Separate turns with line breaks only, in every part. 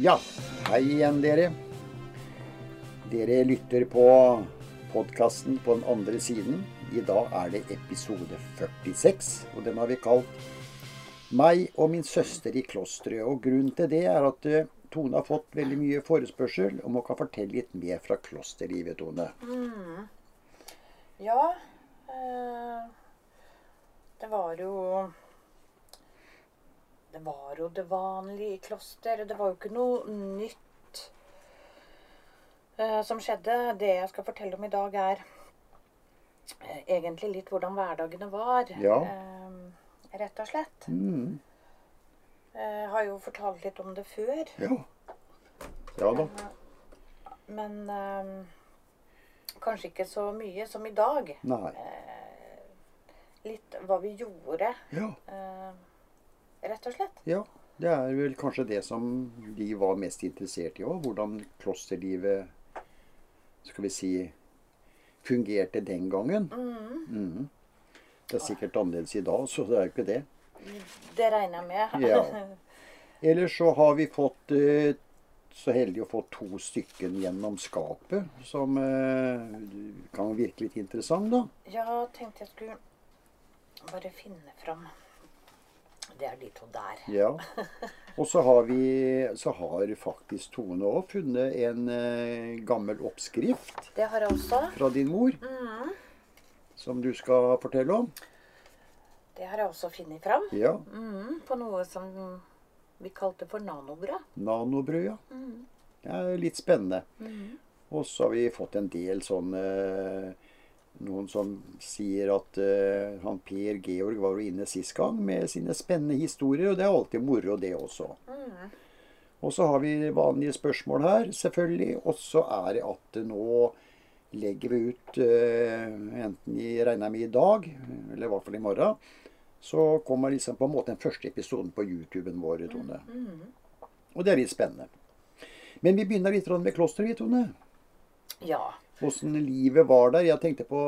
Ja, hei igjen, dere. Dere lytter på podkasten på den andre siden. I dag er det episode 46, og den har vi kalt 'Meg og min søster i klosteret'. Og grunnen til det er at eh, Tone har fått veldig mye forespørsel om hun kan fortelle litt mer fra klosterlivet, Tone.
Ja, Øh, det var jo Det var jo det vanlige i kloster. Det var jo ikke noe nytt eh, som skjedde. Det jeg skal fortelle om i dag, er eh, egentlig litt hvordan hverdagene var.
Ja.
Eh, rett og slett.
Mm,
har jo fortalt litt om det før.
ja. Ja da.
Men kanskje ikke så mye som i dag.
Nei.
Litt hva vi gjorde,
Ja.
Rett og slett.
Ja, det er vel kanskje det som de var mest interessert i òg. Hvordan klosterlivet skal vi si fungerte den gangen. Mhm. Det er sikkert annerledes i dag, så det er jo ikke det.
Det regner jeg med.
Ja. Ellers så har vi fått eh, så heldig å få to stykker gjennom skapet, som eh, kan virke litt interessant, da.
Ja, tenkte jeg skulle bare finne fram Det er de to der.
Ja. Og så har vi Så har faktisk Tone òg funnet en eh, gammel oppskrift
Det har jeg også.
fra din mor. Som du skal fortelle om.
Det har jeg også funnet fram.
Ja.
Mm, på noe som vi kalte for nanobrød.
Nanobrød, ja. Det er litt spennende. Og så har vi fått en del sånne eh, Noen som sier at uh, han Per Georg var jo inne sist gang med sine spennende historier, og det er alltid moro, det også. Og så har vi vanlige spørsmål her, selvfølgelig. Og så er det at nå legger vi ut, uh, enten i regna med i dag, eller i hvert fall i morgen, så kommer liksom på en måte den første episoden på YouTuben vår, Tone. Og det er litt spennende. Men vi begynner litt med klosteret, vi, Tone.
Ja.
Åssen livet var der. Jeg tenkte på,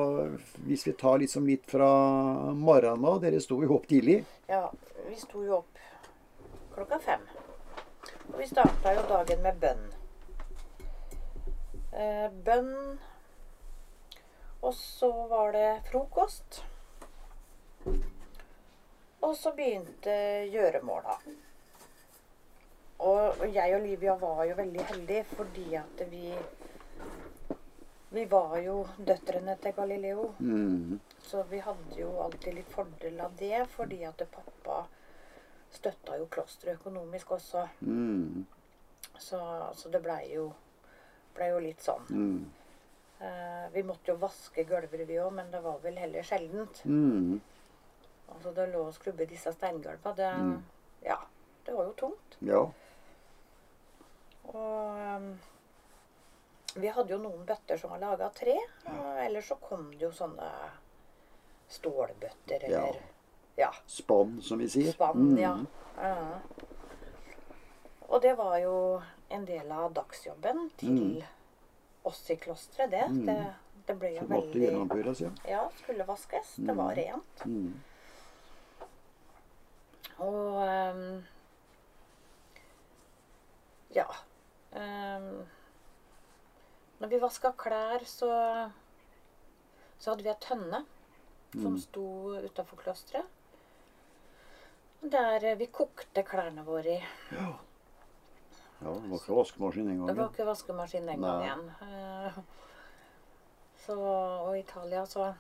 hvis vi tar liksom litt fra morgenen av Dere sto jo opp tidlig.
ja. Vi sto jo opp klokka fem. Og vi starta jo dagen med bønn. Eh, bønn. Og så var det frokost. Og så begynte gjøremåla. Og jeg og Livia var jo veldig heldige fordi at vi Vi var jo døtrene til Galileo.
Mm.
Så vi hadde jo alltid litt fordel av det, fordi at pappa støtta jo klosteret økonomisk også.
Mm.
Så, så det blei jo, ble jo litt sånn.
Mm.
Eh, vi måtte jo vaske gulver, vi òg, men det var vel heller sjeldent.
Mm.
Altså, det lå og skrubbe disse steingulva. Det, ja, det var jo tungt.
Ja.
Og ehm, vi hadde jo noen bøtter som var laga av tre. Og ellers så kom det jo sånne stålbøtter eller ja.
Spann, som vi sier.
Spann, ja.
Mm.
ja. Og det var jo en del av dagsjobben til oss i klosteret, det. det. Det ble jo
Som måtte
veldig
gjennomføres, ja.
Ja, skulle vaskes. Det var rent.
Mm.
Og um, Ja. ehm, når vi vaska klær, så så hadde vi ei tønne som sto utafor klosteret. Der eh, vi kokte klærne våre i.
Ja, det var ikke vaskemaskin den
Det var ikke vaskemaskin den gangen. Eh, Så, og Italia så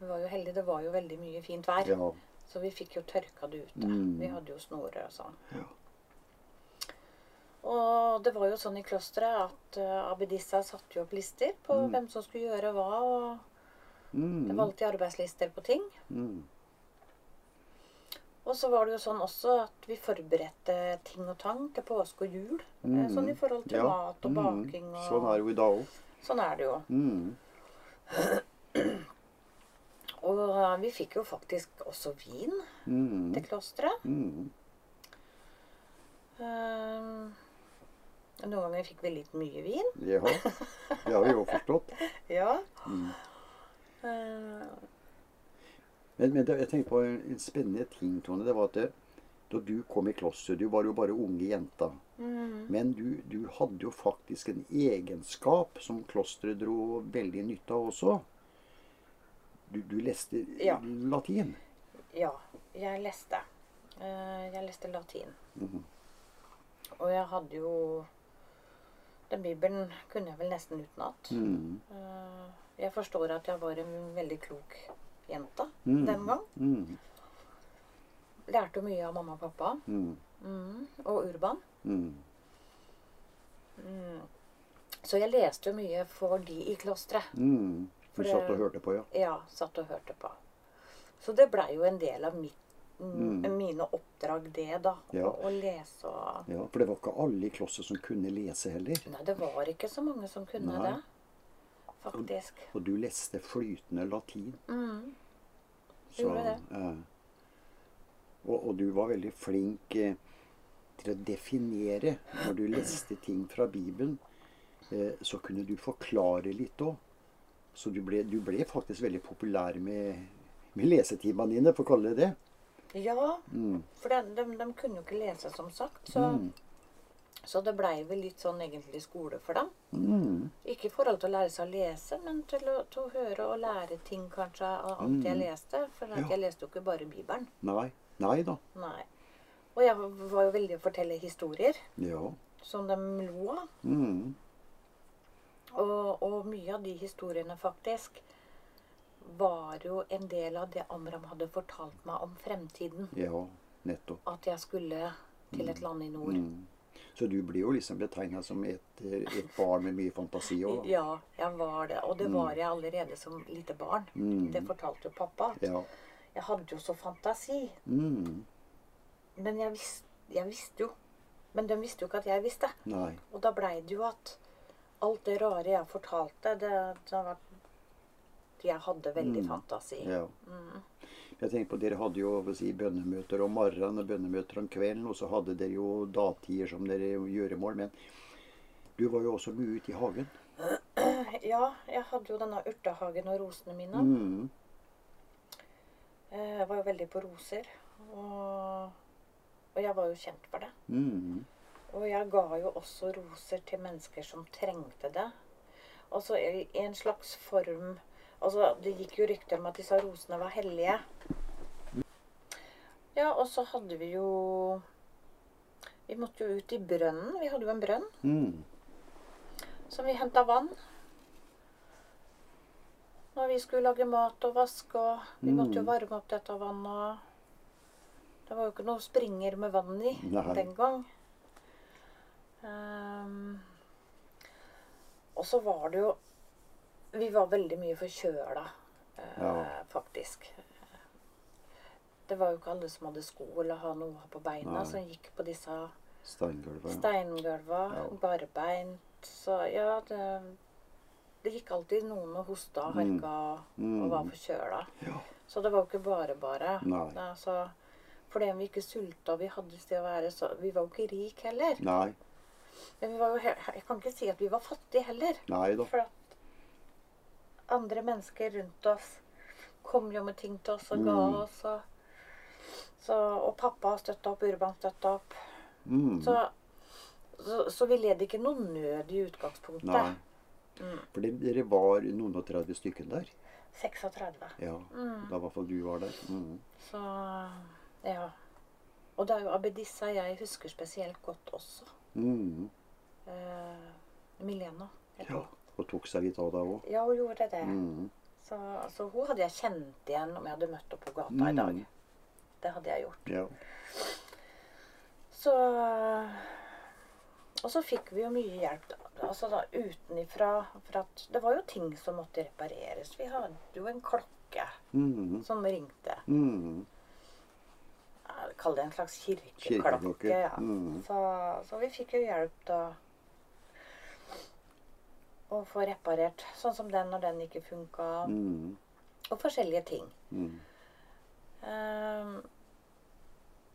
Vi var jo heldige, det var jo veldig mye fint vær.
Ja.
Så vi fikk jo tørka det ute.
Mm.
Vi hadde jo snorer og sånn.
Ja.
Og det var jo sånn i klosteret at uh, abbedissa satte jo opp lister på hvem som skulle gjøre hva. Og det
Mm.
var alltid arbeidslister på ting.
Mm.
Og så var det jo sånn også at vi forberedte ting og tang til påske og jul. eh, Sånn i forhold til
Ja.
mat og
Mm.
baking og
Sånn er det jo i dag òg.
Sånn er det jo.
Mm.
Og uh, vi fikk jo faktisk også vin
Mm.
til klosteret.
Mm.
Eh, noen ganger fikk vi litt mye vin.
Ja, det har vi jo forstått.
Ja.
Mm.
Eh,
Men, men det, jeg tenkte på en, en spennende ting, Tone. Det var at det, da du kom i klosteret Du var jo bare unge jenta.
mm,
Men du, du hadde jo faktisk en egenskap som klosteret dro veldig nytte av også. Du, du leste
Ja.
latin.
Ja, jeg leste. Eh, Jeg leste latin.
Mhm.
Og jeg hadde jo Den bibelen kunne jeg vel nesten utenat.
Mhm.
Eh, Jeg forstår at jeg var en veldig klok jente
mm.
den gang.
Mm.
Lærte mye av mamma og pappa.
Mhm.
Mm, og Urban. Mm. Så jeg leste jo mye for de i klosteret.
Du satt og hørte på, ja.
Ja, satt og hørte på. Så det blei jo en del av mitt,
Mm.
mine oppdrag, det, da.
Ja.
Å, å lese og
ja. For det var ikke alle i klosset som kunne lese heller.
Nei, det var ikke så mange som kunne
Nei.
det. Faktisk.
Og du leste flytende latin.
Mm.
Så,
Gjorde det.
eh, og, og du var veldig flink eh, til å definere. Når du leste ting fra Bibelen, eh, så kunne du forklare litt òg. Så du ble, du ble faktisk veldig populær med, med lesetimene dine, for å kalle det det.
Ja,
Mm.
for de, de, de kunne jo ikke lese, som sagt. Så,
Mm.
så det blei vel litt sånn egentlig skole for dem.
Mm.
Ikke i forhold til å lære seg å lese, men til å, til å høre og lære ting kanskje av alt jeg
Mm.
leste. For
Ja.
jeg leste jo ikke bare Bibelen.
Nei. Nei da.
Nei. Og jeg var jo veldig å fortelle historier
Ja.
som de lo av.
Mm.
Og, og mye av de historiene faktisk var jo en del av det Amram hadde fortalt meg om fremtiden.
Ja, nettopp.
At jeg skulle til et land i nord.
Mm. Så du blir jo liksom betegna som et, et barn med mye fantasi òg, da.
Ja, jeg var det. Og det var jeg allerede som lite barn.
Mm.
Det fortalte jo pappa.
Ja.
Jeg hadde jo så fantasi.
Mm.
Men jeg, vis, jeg visste jo. Men de visste jo ikke at jeg visste.
Nei.
Og da blei det jo at alt det rare jeg fortalte, det, det var Jeg hadde veldig
Mm.
fantasi.
Ja.
Mm.
Jeg tenker på, Dere hadde jo si, bønnemøter om morgenen og bønnemøter om kvelden, og så hadde dere jo datider som dere gjøremål. Men du var jo også mye ute i hagen.
Ja, jeg hadde jo denne urtehagen og rosene mine.
Mm.
Eh, Jeg var jo veldig på roser. Og, og jeg var jo kjent for det.
Mm.
Og jeg ga jo også roser til mennesker som trengte det. Altså i i en slags form Altså, det gikk jo rykter om at disse rosene var hellige. Ja, og så hadde vi jo Vi måtte jo ut i brønnen. Vi hadde jo en brønn
Mm.
som vi henta vann. Når vi skulle lage mat og vaske, og vi måtte jo
Mm.
varme opp dette vannet. Det var jo ikke noe springer med vann i
Nei.
den gang. Um, og så var det jo Vi var veldig mye forkjøla, eh,
Ja.
faktisk. Det var jo ikke alle som hadde sko eller ha noe på beina,
Nei.
som gikk på disse
steingulva.
Steingulva,
Ja.
barbeint. Så ja, det, det gikk alltid noen og hosta og
Mm.
harka
Mm.
og var forkjøla.
Ja.
Så det var jo ikke bare bare.
Nei.
Altså, fordi om vi ikke sulta vi hadde sted å være, så Vi var jo ikke rik heller.
Nei.
Men vi var jo, jeg kan ikke si at vi var fattige heller.
Nei da.
For andre mennesker rundt oss kom jo med ting til oss og ga
Mm.
oss. Og, så, og pappa støtta opp, Urban støtta opp.
Mm.
Så, så, så vi led ikke noe nød i utgangspunktet.
Nei.
Mm.
For dere var noen og 30 stykker der.
36.
Ja.
Mm.
Da i hvert fall du var der. Mm.
Så ja. Og det er jo Abedissa jeg husker spesielt godt også.
Mm.
Eh, Milena.
Ja. Og tok seg litt av deg òg.
Ja, hun gjorde det.
Mm.
Så, altså, hun hadde jeg kjent igjen om jeg hadde møtt henne på gata i dag.
Mm.
Det hadde jeg gjort.
Ja.
Så Og så fikk vi jo mye hjelp altså da utenifra. For at det var jo ting som måtte repareres. Vi hadde jo en klokke
Mm.
som ringte.
Mm.
Kall det en slags kirkeklokke.
Kirkeklokke,
Ja.
mm.
Så, så vi fikk jo hjelp da å få reparert. Sånn som den når den ikke funka.
Mm.
Og forskjellige ting.
Mm.
Um,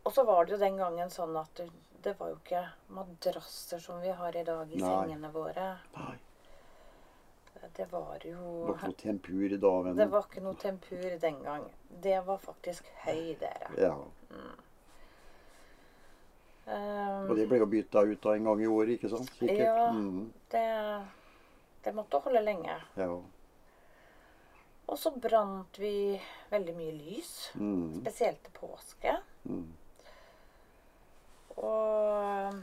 og så var det jo den gangen sånn at det, det var jo ikke madrasser som vi har i dag i
Nei.
sengene våre.
Nei.
Det var jo Det
var ikke noe tempur da,
Det var ikke noe tempur den gang. Det var faktisk høy, dere.
Ja.
Eh,
Og det ble jo bytta ut da en gang i året, ikke sant? Sikkert.
Ja.
Mm,
det, det måtte holde lenge.
ja.
Og så brant vi veldig mye lys.
Mm,
Spesielt til påske.
mm.
Og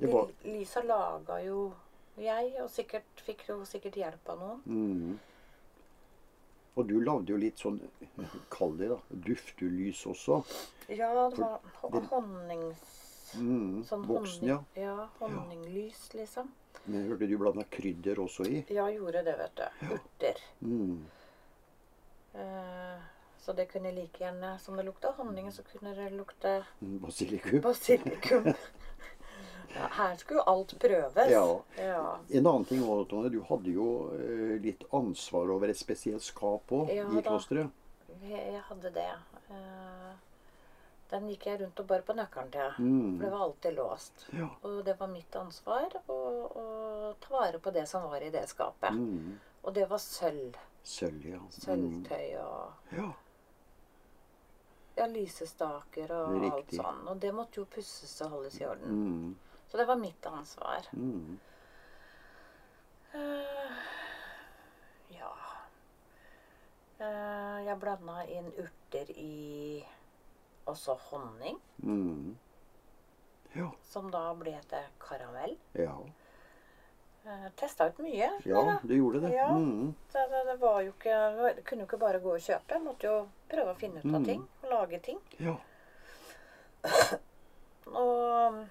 de
var-
lysa laga jo jeg, og sikkert fikk jo sikkert hjelp av noen.
Mm. Og du lagde jo litt sånn, kall det da, duftelys også.
Ja, det var ho- honnings...
Mm,
Sånn
voksen,
honning,
ja.
ja. Honninglys, liksom.
Men jeg hørte du blanda krydder også i.
Ja, gjorde det, vet du. Urter.
Mm.
Eh, så det kunne like gjerne Som det lukta honning, så kunne det lukte
mm, Basilikum.
basilikum. ja, her skulle jo alt prøves.
Ja.
ja.
En annen ting var, Tone, du hadde jo eh, litt ansvar over et spesielt skap òg
Ja
i klosteret.
Jeg jeg hadde det. Den gikk jeg rundt og bar på nøkkelen til.
Mm.
For det var alltid låst.
Ja.
Og det var mitt ansvar å, å ta vare på det som var i det skapet.
Mm.
Og det var sølv.
Sølv, ja. Mm.
Sølvtøy og
Ja.
ja, lysestaker og alt
Riktig.
sånn. Og det måtte jo pusses og holdes i orden.
Mm.
Så det var mitt ansvar.
Mm.
Uh, ja uh, Jeg blanda inn urter i også honning,
Mm. Ja.
som da ble til karamell.
Ja.
Uh, Testa ut mye.
ja, du gjorde det.
Ja.
Mm.
Det, det, det var jo ikke det Kunne jo ikke bare gå og kjøpe. Jeg måtte jo prøve å finne ut av
Mm.
ting. Og lage ting.
Ja.
Og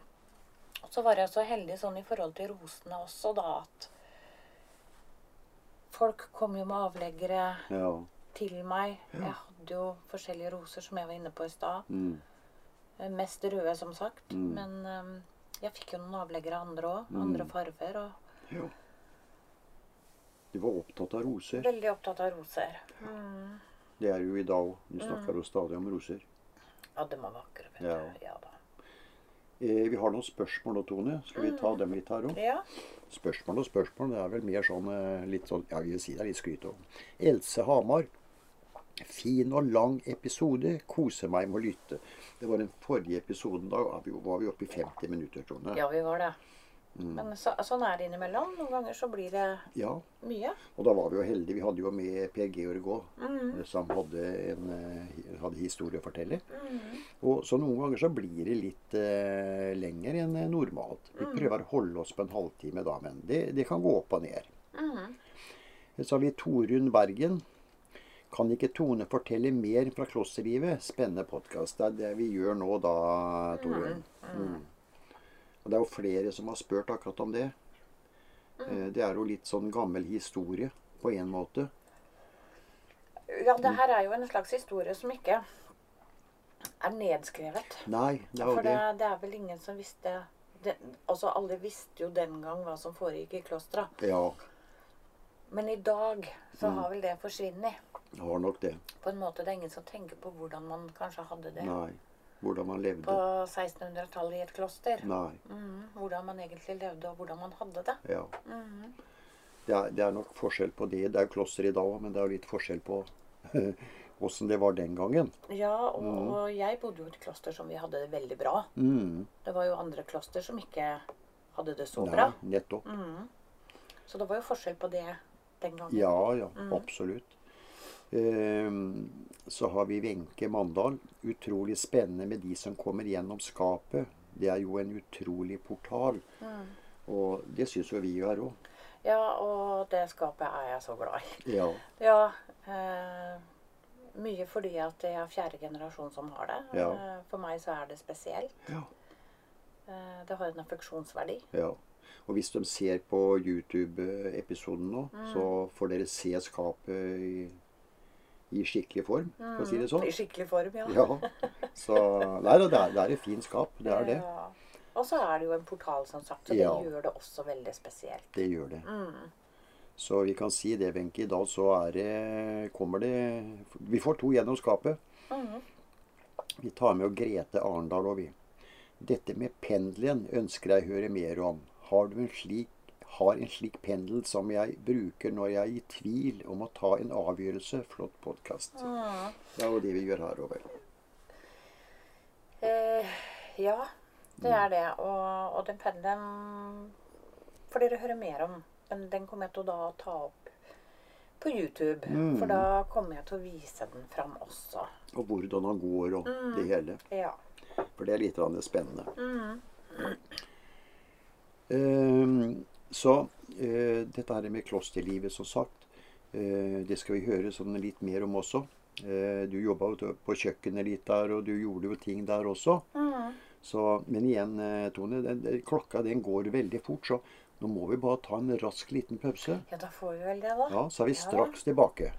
så var jeg så heldig sånn i forhold til rosene også, da, at folk kom jo med avleggere
Ja.
Til meg. Jeg hadde jo forskjellige roser, som jeg var inne på i stad.
Mm.
Eh, Mest røde, som sagt.
Mm.
Men um, jeg fikk jo noen avleggere andre òg.
Mm.
Andre farger. Og
ja. Du var opptatt av roser.
veldig opptatt av roser. Mm.
Det er jo i dag òg. Du snakker jo stadig om roser.
Ja, de var vakre, vet
Ja.
du. Ja da.
Eh, vi har noen spørsmål nå, Tone. Skal vi ta dem litt her òg?
Ja.
Spørsmål og spørsmål. Det er vel mer sånn eh, litt sånn Ja, jeg vil si det er litt skryt òg. Else Hamar. Fin og lang episode. Koser meg med å lytte. Det var den forrige episoden. Da var vi, var vi oppe i 50 minutter. Tone.
ja, vi var det.
Mm.
Men så, sånn er det innimellom. Noen ganger så blir det
Ja,
mye.
Og da var vi jo heldige. Vi hadde jo med Per Georg òg,
Mm.
som hadde, en, eh, hadde historie å fortelle.
Mm.
Og så noen ganger så blir det litt eh, lenger enn eh, normalt. Vi
Mm.
prøver å holde oss på en halvtime da, men det, det kan gå opp og ned.
Mm.
Så har vi Torunn Bergen. Kan ikke Tone fortelle mer fra klosterlivet? Spennende podkast. Det er det vi gjør nå da, Torunn. Mm. Og det er jo flere som har spurt akkurat om det. Eh, Det er jo litt sånn gammel historie på en måte.
Ja, det her er jo en slags historie som ikke er nedskrevet.
Nei, det er jo
For det,
For
det er vel ingen som visste det, Altså, alle visste jo den gang hva som foregikk i klostra.
Ja,
Men i dag så
Mm.
har vel det forsvunnet.
Har nok det.
På en måte det er ingen som tenker på hvordan man kanskje hadde det
Nei. Hvordan man levde.
på 1600-tallet i et kloster.
Nei.
Mhm, Hvordan man egentlig levde, og hvordan man hadde det.
Ja.
Mhm.
Det er, det er nok forskjell på det. Det er jo kloster i dag òg, men det er jo litt forskjell på åssen det var den gangen.
Ja, og, og jeg bodde jo i et kloster som vi hadde det veldig bra.
Mm.
Det var jo andre kloster som ikke hadde det så
Nei,
bra.
nettopp.
Mhm. Så det var jo forskjell på det den gangen.
Ja, ja. Absolutt. Ehm, så har vi Wenche Mandal. Utrolig spennende med de som kommer gjennom skapet. Det er jo en utrolig portal.
Mm.
Og det syns jo vi er òg.
Ja, og det skapet er jeg så glad i.
Ja.
Ja, eh, mye fordi at det er fjerde generasjon som har det.
Ja.
Eh, for meg så er det spesielt.
ja.
Eh, det har en affeksjonsverdi.
Ja. Og hvis de ser på YouTube-episoden nå,
Mm.
så får dere se skapet i, i skikkelig form, for å si det sånn.
I skikkelig form, ja.
Ja. Så Nei da, det er, det er et fint skap. Det er det.
Ja. Og så er det jo en portal, som sagt, så det
Ja.
gjør det også veldig spesielt.
Det gjør det.
Mm.
Så vi kan si det, Wenche. I dag så er det Kommer det Vi får to gjennom skapet.
Mm.
Vi tar med og Grete Arendal og vi. Dette med pendelen ønsker jeg høre mer om. Har du en slik har en slik pendel som jeg bruker når jeg er i tvil om å ta en avgjørelse. Flott podkast.
Mm.
Det er jo det vi gjør her over.
Eh, Ja, det er det. Og, og den pendelen får dere høre mer om. Men den kommer jeg til å ta opp på YouTube.
Mm.
For da kommer jeg til å vise den fram også.
Og hvordan han går og det hele.
Ja.
For det er litt spennende.
Mm.
Ehm, så eh, dette her med klosterlivet, som sagt, eh, det skal vi høre sånn litt mer om også. Eh, du jobba jo på kjøkkenet litt der, og du gjorde jo ting der også.
Mm.
Så, men igjen, eh, Tone, den, den, klokka den går veldig fort, så nå må vi bare ta en rask liten pause.
ja, da får vi vel det, da.
Ja, så er vi
Ja.
straks tilbake.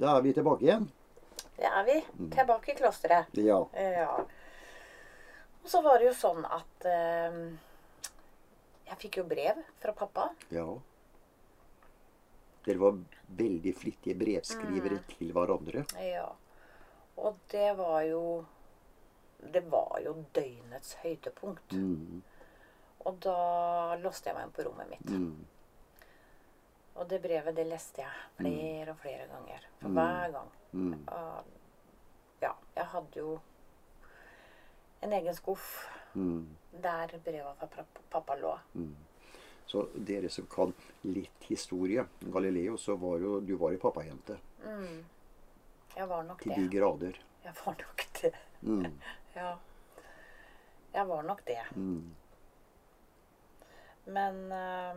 Da er vi tilbake igjen.
Det er vi.
Mm.
Tilbake i klosteret.
Ja.
Ja. Og så var det jo sånn at eh, jeg fikk jo brev fra pappa.
ja. Dere var veldig flittige brevskrivere
Mm.
til hverandre.
Ja. Og det var jo Det var jo døgnets høydepunkt.
Mm,
Og da låste jeg meg inn på rommet mitt.
mm,
Og det brevet det leste jeg flere og flere ganger. For
Mm.
hver gang.
mm.
Og ja, jeg hadde jo en egen skuff
Mm,
der brevet fra pappa lå.
mm. Så dere som kan litt historie Galileo, så var jo du var jo pappajente.
Mm. Jeg var nok
Til
det.
de grader.
Jeg var nok det.
Mm,
Ja. Jeg var nok det.
mm,
Men eh,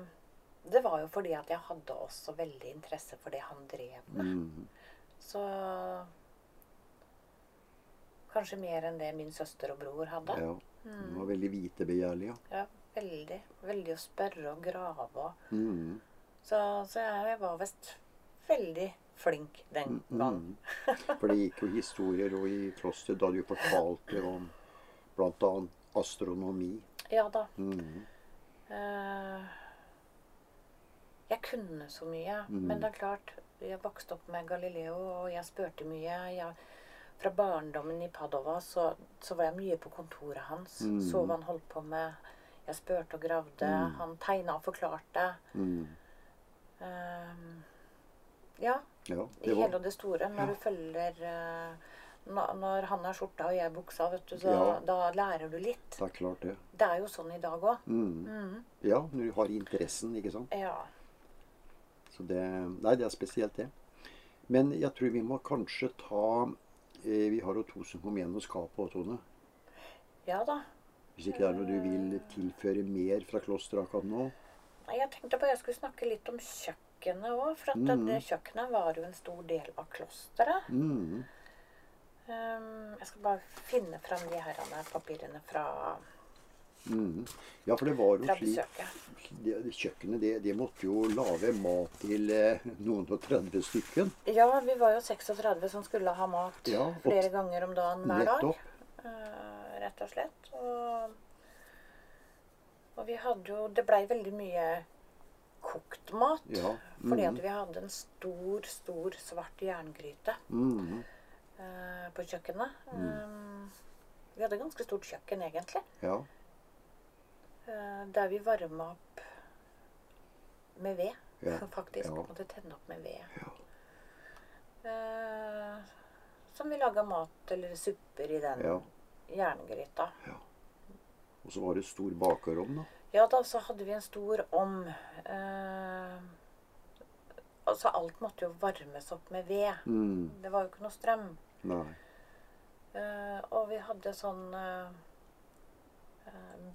det var jo fordi at jeg hadde også veldig interesse for det han drev med.
mm,
Så Kanskje mer enn det min søster og bror hadde.
ja. Du var veldig vitebegjærlig, ja.
Ja, veldig. Veldig å spørre og grave og
Mm,
Så, så jeg, var visst veldig flink den gangen.
mm. For det gikk jo historier og i klosteret da du fortalte om bl.a. astronomi.
Ja da.
Mm,
Eh, jeg kunne så mye.
Mm.
Men det er klart, jeg vokste opp med Galileo, og jeg spurte mye. Jeg, fra barndommen i Padova så, så var jeg mye på kontoret hans.
Mm.
Så hva han holdt på med. Jeg spurte og gravde.
Mm.
Han tegna og forklarte.
mm.
Eh, ja,
Ja,
i hele og det store. Når
Ja.
du følger uh, når, han er skjorta og jeg buksa, vet du, så
Ja.
da lærer du litt.
det er klart, det.
Det er jo sånn i dag òg.
Mm.
Mm.
Ja, når du har interessen, ikke sant.
Ja.
Så det Nei, det er spesielt, det. Men jeg tror vi må kanskje ta eh, Vi har jo to som kom gjennom skapet òg, Tone.
ja da.
Hvis ikke det er noe du vil tilføre mer fra klosteret akkurat nå?
Nei, Jeg tenkte bare jeg skulle snakke litt om kjøkkenet òg. For at
mm.
det kjøkkenet var jo en stor del av klosteret.
Mm.
Um, jeg skal bare finne fram de her papirene fra,
Mm. Ja, for det var jo slik det, Kjøkkenet det, det måtte jo lage mat til eh, noen og 30 stykken.
Ja, vi var jo 36 som skulle ha mat
Ja, og-
flere ganger om dagen hver dag.
Nettopp.
eh, rett og slett. Og, og vi hadde jo Det blei veldig mye kokt mat.
Ja.
Fordi at
Mm.
vi hadde en stor, stor svart jerngryte
Mm.
uh, på kjøkkenet.
Mm.
Um, vi hadde ganske stort kjøkken, egentlig.
Ja.
Eh, der vi varma opp med ved,
Ja.
faktisk.
Ja.
Måtte tenne opp med ved.
Ja.
Eh, som vi laga mat eller supper i den
Ja.
jerngryta.
Og så var det stor bakerovn, da.
Ja da, så hadde vi en stor om. Eh, altså alt måtte jo varmes opp med ved.
Mm.
Det var jo ikke noe strøm.
Nei.
Eh, og vi hadde sånn eh,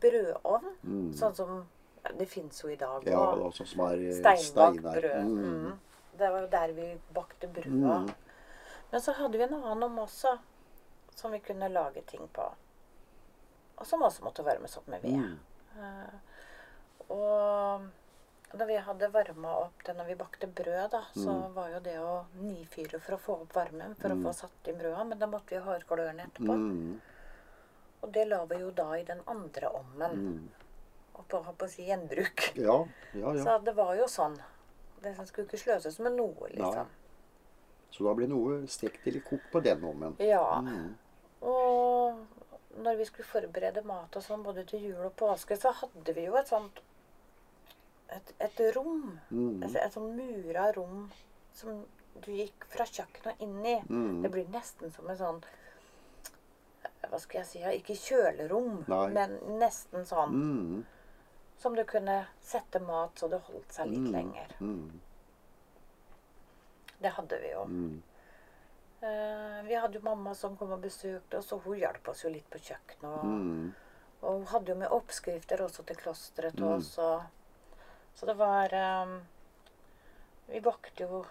brødovn.
Mm.
Sånn som ja, Det fins jo i dag.
Ja,
og
sånn som er eh,
Steinbakt brød.
Mm.
Mm. Det var jo der vi bakte brøda.
Mm.
Men så hadde vi en annen om også, som vi kunne lage ting på. Og som også måtte varmes opp med ved. Eh, og da vi hadde varma opp det når vi bakte brød, da, så
Mm.
var jo det å nifyre for å få opp varmen, for å få satt inn brøda. Men da måtte vi ha glørne etterpå. Og det la vi jo da i den andre ommen.
Mm.
Og på, på å si gjenbruk.
Ja, ja, ja.
Så det var jo sånn. Det skulle ikke sløses med noe, liksom.
Så da ble noe stekt eller kokt på den ommen.
Ja.
Mm.
Og når vi skulle forberede mat og sånn, både til jul og påske, så hadde vi jo et sånt et, et rom.
Mm.
Et, et sånn mura rom som du gikk fra kjøkkenet inn i.
Mm.
Det blir nesten som en sånn Hva skal jeg si? Ikke kjølerom,
Nei.
men nesten sånn.
Mm.
Som du kunne sette mat så det holdt seg litt
Mm.
lenger.
Mm.
Det hadde vi jo.
Mm.
Eh, vi hadde jo mamma som kom og besøkte oss, og hun hjalp oss jo litt på kjøkkenet. Og,
Mm.
og hun hadde jo med oppskrifter også til klosteret til oss. Og, så det var um, Vi bakte jo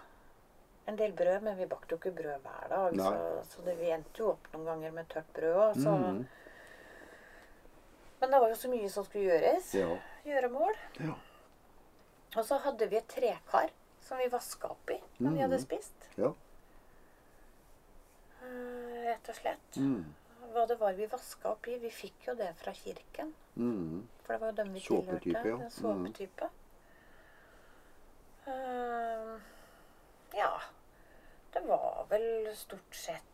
en del brød, men vi bakte jo ikke brød hver dag.
Nei.
Så, så det, vi endte jo opp noen ganger med tørt brød òg.
Mm.
Men det var jo så mye som skulle gjøres.
Ja.
Gjøremål.
ja.
Og så hadde vi et trekar som vi vaska opp i når vi hadde
Mhm.
spist.
Ja.
Eh, rett og slett.
Mm.
Hva det var vi vaska opp i. Vi fikk jo det fra kirken.
Mm.
For det var jo dem vi tilhørte.
ja.
Såpetype. Eh, ja. Det var vel stort sett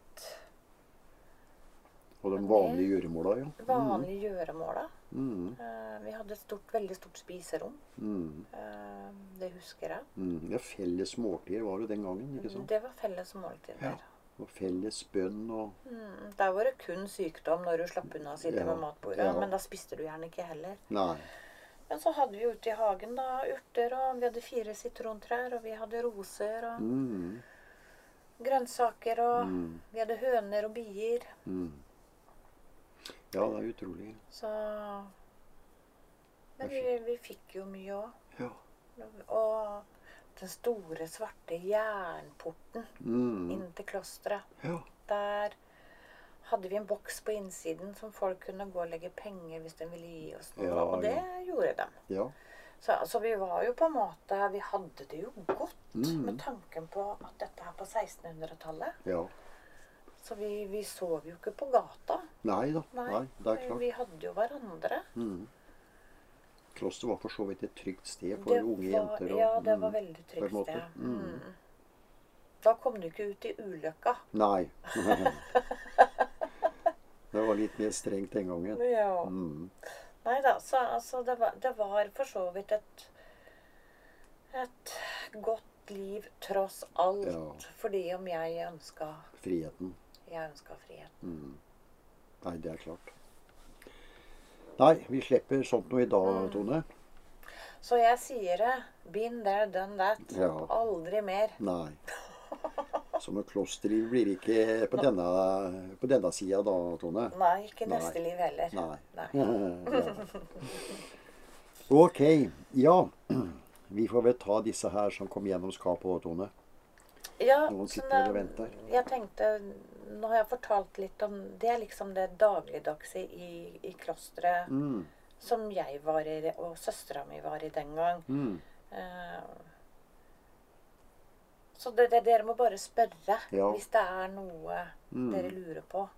Og de vanlige gjøremåla, ja.
vanlige gjøremåla.
Mm.
Eh, vi hadde et stort, veldig stort spiserom.
Mm.
Eh, det husker jeg.
Mm. Ja, felles måltider var det den gangen, ikke sant?
Det var felles måltider.
Ja. Og felles bønn og
Mm, der var det kun sykdom når du slapp unna å sitte
Ja,
ved matbordet.
ja.
Men da spiste du gjerne ikke heller.
Nei.
Men så hadde vi ute i hagen da urter, og vi hadde fire sitrontrær, og vi hadde roser og
Mm.
Grønnsaker, og
Mm.
vi hadde høner og bier.
Mm. Ja, det er utrolig.
Så Men vi, vi fikk jo mye òg.
Ja.
Og den store, svarte jernporten
Mm.
inn til klosteret,
Ja.
der hadde vi en boks på innsiden som folk kunne gå og legge penger hvis de ville gi oss noe.
Ja,
og det gjorde de. Så altså, vi var jo på en måte Vi hadde det jo godt
Mm.
med tanken på at dette er på 1600-tallet.
ja.
Så vi, vi sov jo ikke på gata.
Nei da.
Nei,
Nei, det er klart.
Vi hadde jo hverandre.
Mm. Kloster var for så vidt et trygt sted for
Det
unge
var-
jenter. og-
ja, det var
mm.
veldig trygt sted.
Mm.
Mm. Da kom du ikke ut i ulykka.
Nei. det var litt mer strengt den gangen.
Ja. Nei da, så altså, det, var, det var for så vidt et et godt liv tross alt.
Ja.
Fordi om jeg ønska
Friheten.
Jeg ønska friheten.
Mm. Nei, det er klart. Nei, vi slipper sånt noe i dag,
Mm.
Tone.
Så jeg sier det. Been there, done that.
Ja.
Aldri mer.
Nei. Så noe klosterliv blir ikke på denne, på denne sida da, Tone.
Nei, ikke
Nei.
liv heller.
Nei.
Nei.
Ja. Ok. Ja. Vi får vel ta disse her som kom gjennom skapet, Tone.
Ja,
Noen sitter og venter.
Jeg tenkte Nå har jeg fortalt litt om Det er liksom det dagligdagse i, i klosteret
Mm.
som jeg var i, og søstera mi var i den gang.
Mm.
Eh, Så det, det, dere må bare spørre
Ja.
hvis det er noe
Mm.
dere lurer på.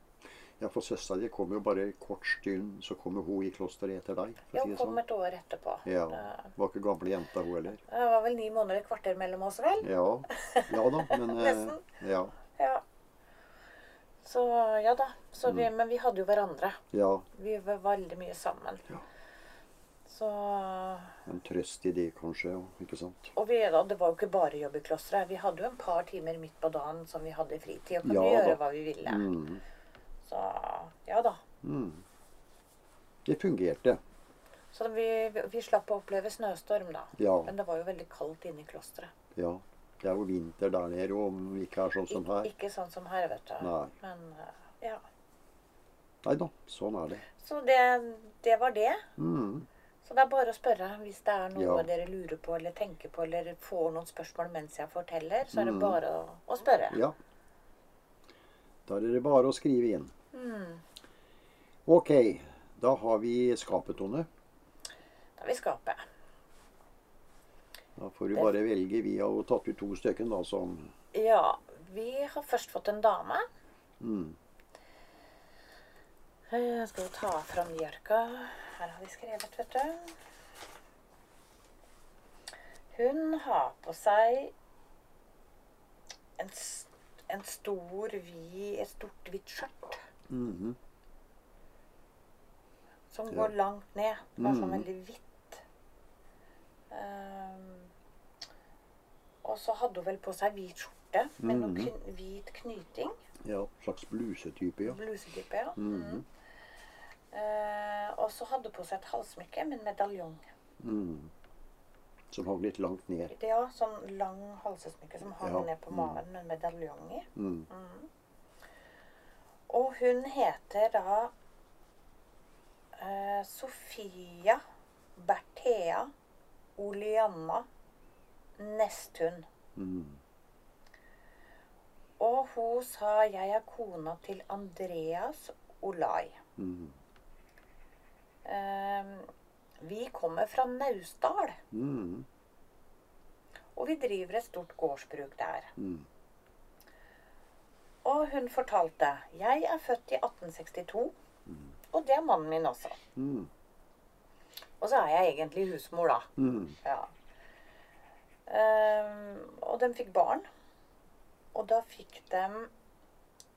Ja, for søstera di kom jo bare kort stund, så kommer hun i klosteret etter deg. ja, hun si
kom
sånn.
et år etterpå.
Ja. Var ikke gamle jenta, hun heller.
Det var vel ni måneder, et kvarter mellom oss, vel?
Ja. ja da, men eh,
Nesten.
Ja.
Ja. Så ja da. Så vi,
Mm.
Men vi hadde jo hverandre.
ja.
Vi var veldig mye sammen.
Ja.
Så
En trøst i det, kanskje. Ikke sant?
Og vi, og det var jo ikke bare jobb i klosteret. Vi hadde jo en par timer midt på dagen som vi hadde i fritid. Og kunne
Ja
gjøre
da.
hva vi ville.
Mm.
Så ja da.
Mm. Det fungerte.
Så vi, vi, slapp å oppleve snøstorm, da.
Ja.
Men det var jo veldig kaldt inne i klosteret.
ja. Det er jo vinter der nede, om det ikke er sånn som
Ik
her.
ikke sånn som her, vet du.
Nei.
Men eh, ja.
Nei da, sånn er det.
Så det, det var det.
Mm.
Så det er bare å spørre hvis det er noe
Ja.
dere lurer på eller tenker på eller får noen spørsmål mens jeg forteller. Så er det
Mm.
bare å, å spørre.
Ja. Da er det bare å skrive inn.
Mm.
Ok, da har vi skapet, Tone.
Da har vi skapet.
Da får du bare velge. Vi har jo tatt ut to stykker, da, som
Ja, vi har først fått en dame.
mm.
Jeg skal jo ta fram Bjørka. Her har vi skrevet, vet du. Hun har på seg en, en stor, vid, et stort, hvitt skjørt
mhm.
som
Ja.
går langt ned. Bare sånn
Mhm.
veldig hvitt. Um, og så hadde hun vel på seg hvit skjorte med noe
Mhm.
kn hvit knyting.
Ja, slags blusetype, ja.
Blusetype, ja.
Mm
-hmm. uh, og så hadde hun på seg et halssmykke med en medaljong.
Mm. Som hang litt langt ned.
Det Ja, sånn lang halsesmykke som hang
Ja,
ned på
mm.
magen med en medaljong i.
Mm.
Og hun heter da uh, Sofia Berthea Olianna Nesthun.
Mm.
Og hun sa 'jeg er kona til Andreas Olai'.
Mm.
Eh, vi kommer fra Naustdal,
Mm.
og vi driver et stort gårdsbruk der.
Mm.
Og hun fortalte 'jeg er født i 1862', og det er mannen min også.
Mm.
Og så er jeg egentlig husmor, da.
Mm.
Ja. Ehm, og de fikk barn. Og da fikk de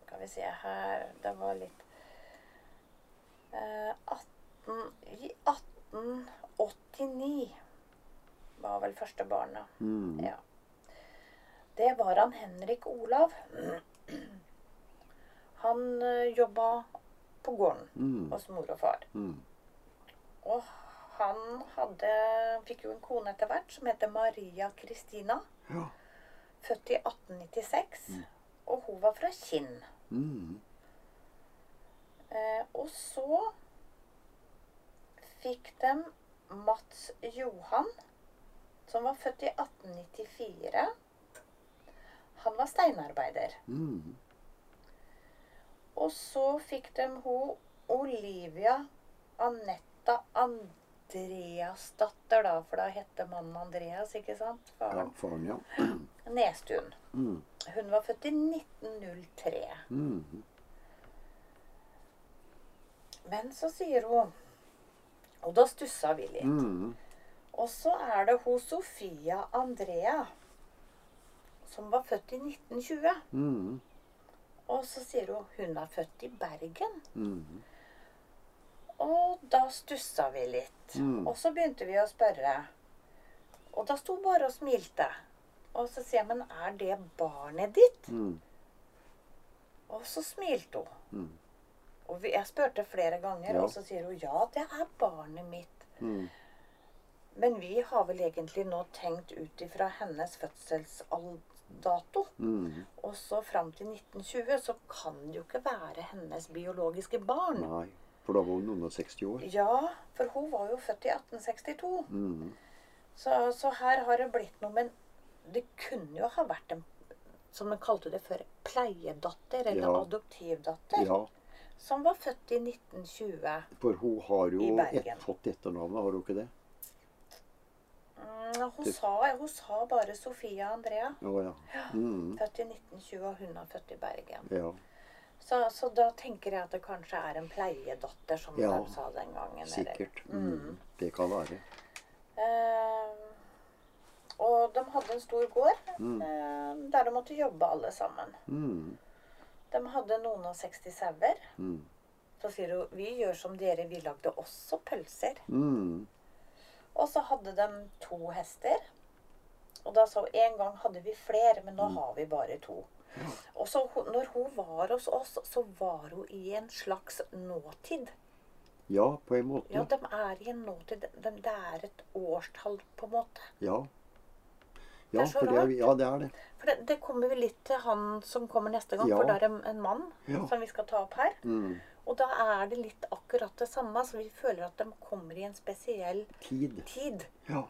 Skal vi se her Det var litt eh, 18, I 1889 var vel første barnet.
Mm.
Ja. Det var han Henrik Olav. Han uh, jobba på gården
Mm.
hos mor og far.
Mm.
Og han hadde, fikk jo en kone etter hvert som heter Maria Kristina.
Ja.
Født i 1896. Og hun var fra Kinn.
Mm.
Eh, og så fikk de Mats Johan, som var født i 1894. Han var steinarbeider.
Mm.
Og så fikk de hun Olivia Anetta Andreasdatter, da. For da hette mannen Andreas, ikke sant?
Ja,
Faren.
faren, ja.
Nestuen.
Mm.
Hun var født i 1903.
Mm.
Men så sier hun Og da stussa vi litt.
Mm.
Og så er det hun Sofia Andrea, som var født i 1920.
Mm.
Og så sier hun hun er født i Bergen.
Mm.
Og da stussa vi litt.
Mm.
Og så begynte vi å spørre. Og da sto hun bare og smilte. Og så sier jeg, men er det barnet ditt?
Mm.
Og så smilte hun.
Mm.
Og jeg spurte flere ganger,
Ja.
og så sier hun ja, det er barnet mitt.
Mm.
Men vi har vel egentlig nå tenkt ut ifra hennes fødselsdato.
Mm.
Og så fram til 1920 så kan det jo ikke være hennes biologiske barn.
Nei, for da var hun under 60 år.
Ja, for hun var jo født i 1862.
Mm.
Så, så her har det blitt noe Men det kunne jo ha vært en som de kalte det før, pleiedatter eller
Ja.
adoptivdatter.
Ja,
Som var født i 1920.
for hun har jo et, fått etternavnet, har hun ikke det?
Mm, hun,
Det-
sa, hun sa bare Sofia Andrea.
Oh, ja. Mm.
Født i 1920, og hun er født i Bergen.
Ja.
Så, så da tenker jeg at det kanskje er en pleiedatter, som
Ja,
de sa den gangen.
Sikkert. Mm. Det kan være.
Eh, og de hadde en stor gård
Mm.
eh, der de måtte jobbe alle sammen.
Mm.
De hadde noen og 60 sauer.
Mm.
Så sier hun vi gjør som dere, vi lagde også pølser.
Mm.
Og så hadde de to hester. Og da sa hun en gang hadde vi flere, men nå
Mm.
har vi bare to. Og så når hun var hos oss, så var hun i en slags nåtid.
Ja, på en måte.
Ja, de er i en nåtid. De, det er et årstall, på en måte.
Ja.
Det er så
det
rart.
ja, det er det.
For det, det kommer vi litt til han som kommer neste gang,
Ja.
for det er en, en mann
Ja.
som vi skal ta opp her.
Mm.
Og da er det litt akkurat det samme, så vi føler at de kommer i en spesiell
Tid.
tid.
Ja.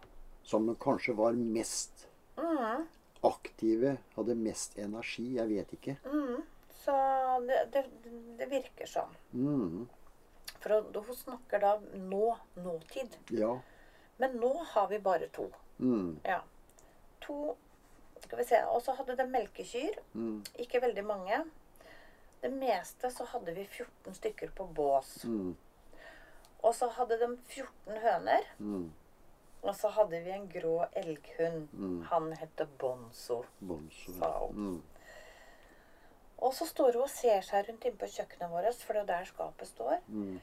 Som kanskje var mest
Mm,
aktive, hadde mest energi. Jeg vet ikke.
mm. Så det, det, det virker sånn.
Mm.
For hun snakker da nå, nåtid.
Ja.
Men nå har vi bare to.
Mm.
Ja. To Skal vi se. Og så hadde de melkekyr.
Mm.
Ikke veldig mange. Det meste så hadde vi 14 stykker på bås.
Mm.
Og så hadde de 14 høner.
Mm.
Og så hadde vi en grå elghund.
Mm.
Han het Bonzo.
Bonzo.
Sa hun.
Mm.
Og så står hun og ser seg rundt inne på kjøkkenet vårt, for det er der skapet står.
Mm.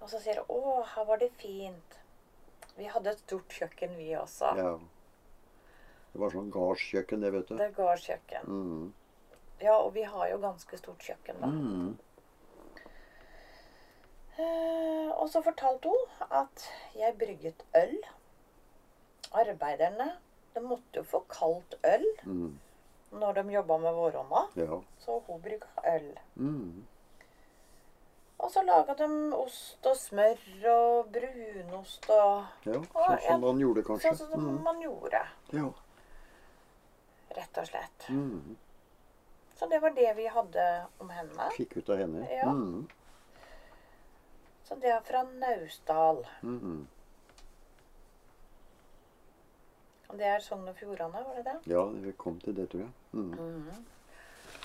Og så sier hun 'Å, her var det fint'. Vi hadde et stort kjøkken, vi også.
Ja. Det var sånn gardskjøkken, det, vet du.
Det er gardskjøkken.
Mm.
Ja, og vi har jo ganske stort kjøkken, da.
Mm.
Eh, og så fortalte hun at jeg brygget øl. Arbeiderne de måtte jo få kaldt øl
Mm.
når de jobba med våronna.
Ja.
Så hun brygga øl.
Mm.
Og så laga de ost og smør og brunost og
ja. Sånn som man gjorde, kanskje.
Sånn som
Mm.
man gjorde,
Ja.
Rett og slett.
Mm.
Så det var det vi hadde om henne.
Fikk ut av henne.
Ja.
Mm.
Så det er fra Naustdal.
Mm.
Og det er Sogn og Fjordane, var det det?
Ja, vi kom til det, tror jeg. Mm.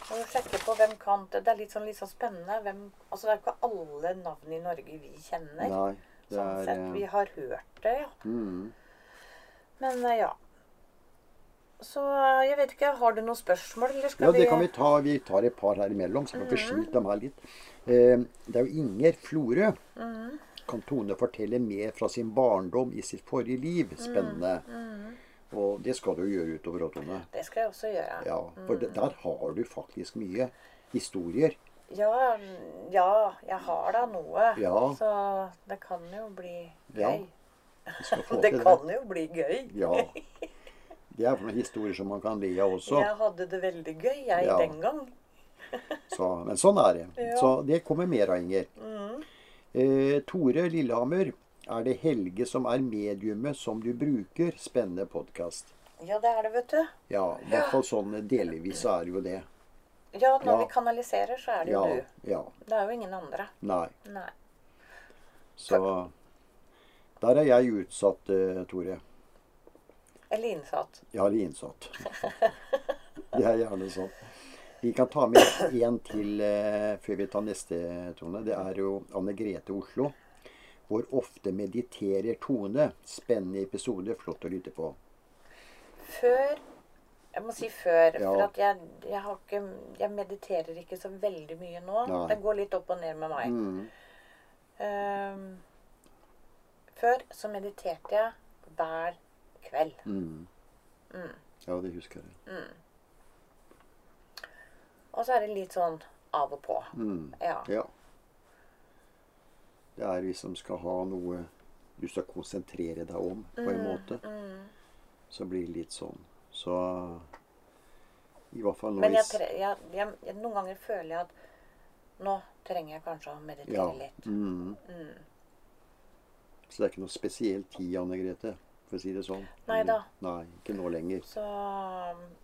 Og sjekke på hvem kan det. Det er litt sånn, litt sånn spennende. Hvem, altså det er ikke alle navn i Norge vi kjenner.
Nei, det
sånn
er
sett. Vi
eh,
har hørt det, ja.
mm.
Men eh, ja. Så jeg vet ikke, har du noen spørsmål, eller skal
Ja, det kan vi ta. Vi tar et par her imellom, så kan vi skyte dem her litt. Eh, det er jo Inger Florø. Kan Tone fortelle mer fra sin barndom i sitt forrige liv? Spennende. Og det skal du gjøre utover òg, Tone.
Det skal jeg også gjøre.
Ja, for der har du faktisk mye historier.
Ja, ja, jeg har da noe.
Ja.
Så det kan jo bli gøy.
Ja,
det kan Det jo bli gøy.
Ja. Det er noen historier som man kan le av også.
Jeg hadde det veldig gøy, jeg,
Ja.
den gang.
Så, men sånn er det.
Ja.
Så det kommer mer av, Inger.
Mm.
Eh, Tore Lillehammer. Er det Helge som er mediumet som du bruker? Spennende podkast.
Ja, det er det, vet du.
Ja, i hvert fall sånn delvis er det jo det.
Ja, når
Ja.
vi kanaliserer, så er det jo
Ja,
du. Det er jo ingen andre.
Nei.
Nei.
Så der er jeg utsatt, eh, Tore.
Eller innsatt.
Ja, eller innsatt. Det er gjerne sånn. Vi kan ta med en til eh, før vi tar neste, Tone. Det er jo Anne Grete Oslo. Hvor ofte mediterer Tone? Spennende episode. Flott å lytte på.
Før Jeg må si før,
Ja.
for at jeg, jeg har ikke Jeg mediterer ikke så veldig mye nå.
Nei.
Det går litt opp og ned med meg.
Mm.
Um, før så mediterte jeg hver kveld.
Mm.
Mm.
Ja, det husker jeg.
Og så er det litt sånn av og på.
Mm.
Ja.
Ja. Det er de skal ha noe du skal konsentrere deg om, på en måte.
Mm.
Så blir det litt sånn. Så I hvert fall nå
Men jeg, jeg, jeg, noen ganger føler jeg at nå trenger jeg kanskje å meditere
ja.
litt.
Mm.
Mm.
Så det er ikke noe spesiell tid, Anne Grete, for å si det sånn.
Nei da.
Nei, ikke nå lenger.
Så,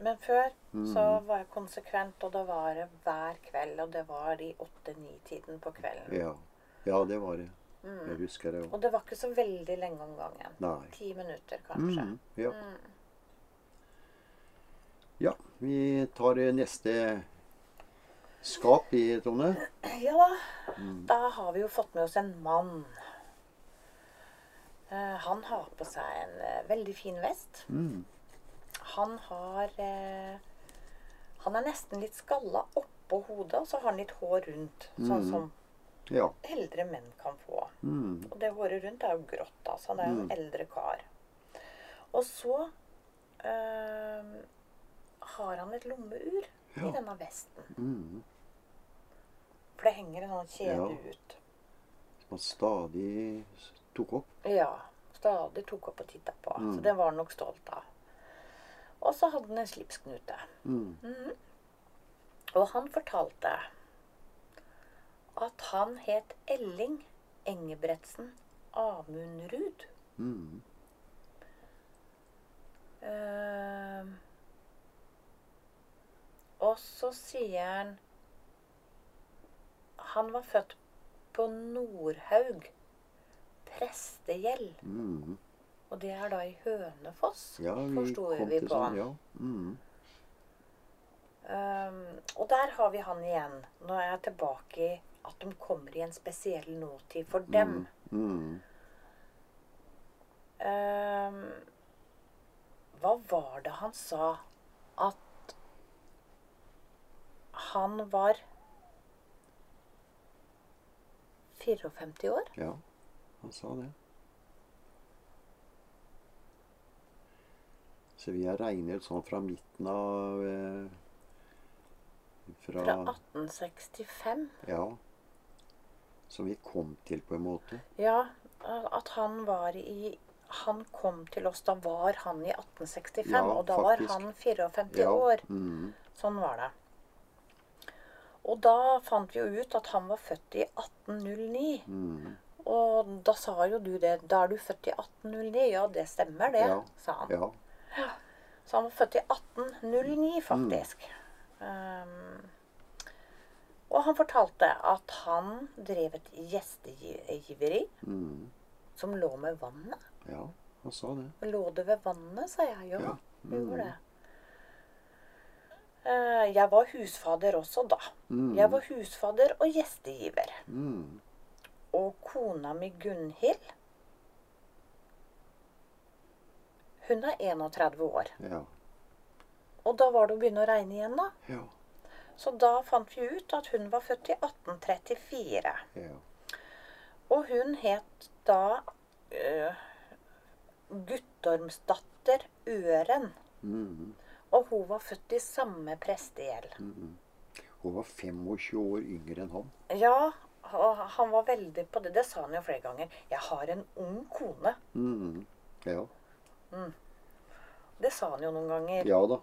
men før så
Mm.
var jeg konsekvent, og da var det hver kveld. Og det var i åtte-ni-tiden på kvelden.
Ja. ja, det var det.
Mm.
Jeg husker det òg.
Og det var ikke så veldig lenge om gangen.
Nei.
Ti minutter, kanskje.
Mm. Ja.
Mm.
ja. Vi tar neste skap i, Tone.
Ja da.
Mm.
Da har vi jo fått med oss en mann. Eh, han har på seg en eh, veldig fin vest.
Mm.
Han har eh, Han er nesten litt skalla oppå hodet, og så har han litt hår rundt. Sånn
Mm.
som
Ja.
eldre menn kan få.
Mm.
Og det håret rundt er jo grått, altså. Han er jo en
Mm.
eldre kar. Og så eh, har han et lommeur
Ja.
i denne vesten.
Mm.
For det henger en sånn kjede
Ja.
ut.
Som han stadig tok opp.
Ja. Stadig tok opp og titta på.
Mm.
Så det var han nok stolt av. Og så hadde han en slipsknute.
Mm.
Mm. Og han fortalte at han het Elling Engebretsen Amundrud.
Mm.
Uh, og så sier han Han var født på Nordhaug prestegjeld.
Mm.
Og det er da i Hønefoss,
Ja,
forsto vi på.
sånn, ja. Mm.
Um, og der har vi han igjen. Nå er jeg tilbake i at de kommer i en spesiell nåtid for dem.
Mm.
Um, hva var det han sa? At han var 54 år?
Ja, han sa det. Så vi har regnet sånn fra midten av eh, fra,
Fra 1865.
Ja. Som vi kom til, på en måte.
Ja, at han var i Han kom til oss, da var han i 1865.
Ja,
og da
faktisk.
var han 54
Ja.
år.
Mm.
Sånn var det. Og da fant vi jo ut at han var født i 1809.
Mm.
Og da sa jo du det. Da er du født i 1809. Ja, det stemmer det,
Ja.
sa han.
Ja.
Så han var født i 1809, faktisk. Um, og han fortalte at han drev et gjestegiveri
Mm.
som lå med vannet.
ja, han sa det.
Lå det ved vannet, sa jeg. Ja,
Ja.
det gjorde det. Uh, Jeg var husfader også da.
Mm.
Jeg var husfader og gjestegiver.
Mm.
Og kona mi Gunhild Hun er 31 år.
Ja.
Og da var det å begynne å regne igjen, da.
Ja.
Så da fant vi ut at hun var født i 1834.
Ja.
Og hun het da uh, Guttormsdatter Øren.
Mm.
Og hun var født i samme prestegjeld.
Hun var 25 år yngre enn han.
Ja, og han var veldig på det. Det sa han jo flere ganger. 'Jeg har en ung kone'.
Mm. Ja.
Det sa han jo noen ganger.
ja da.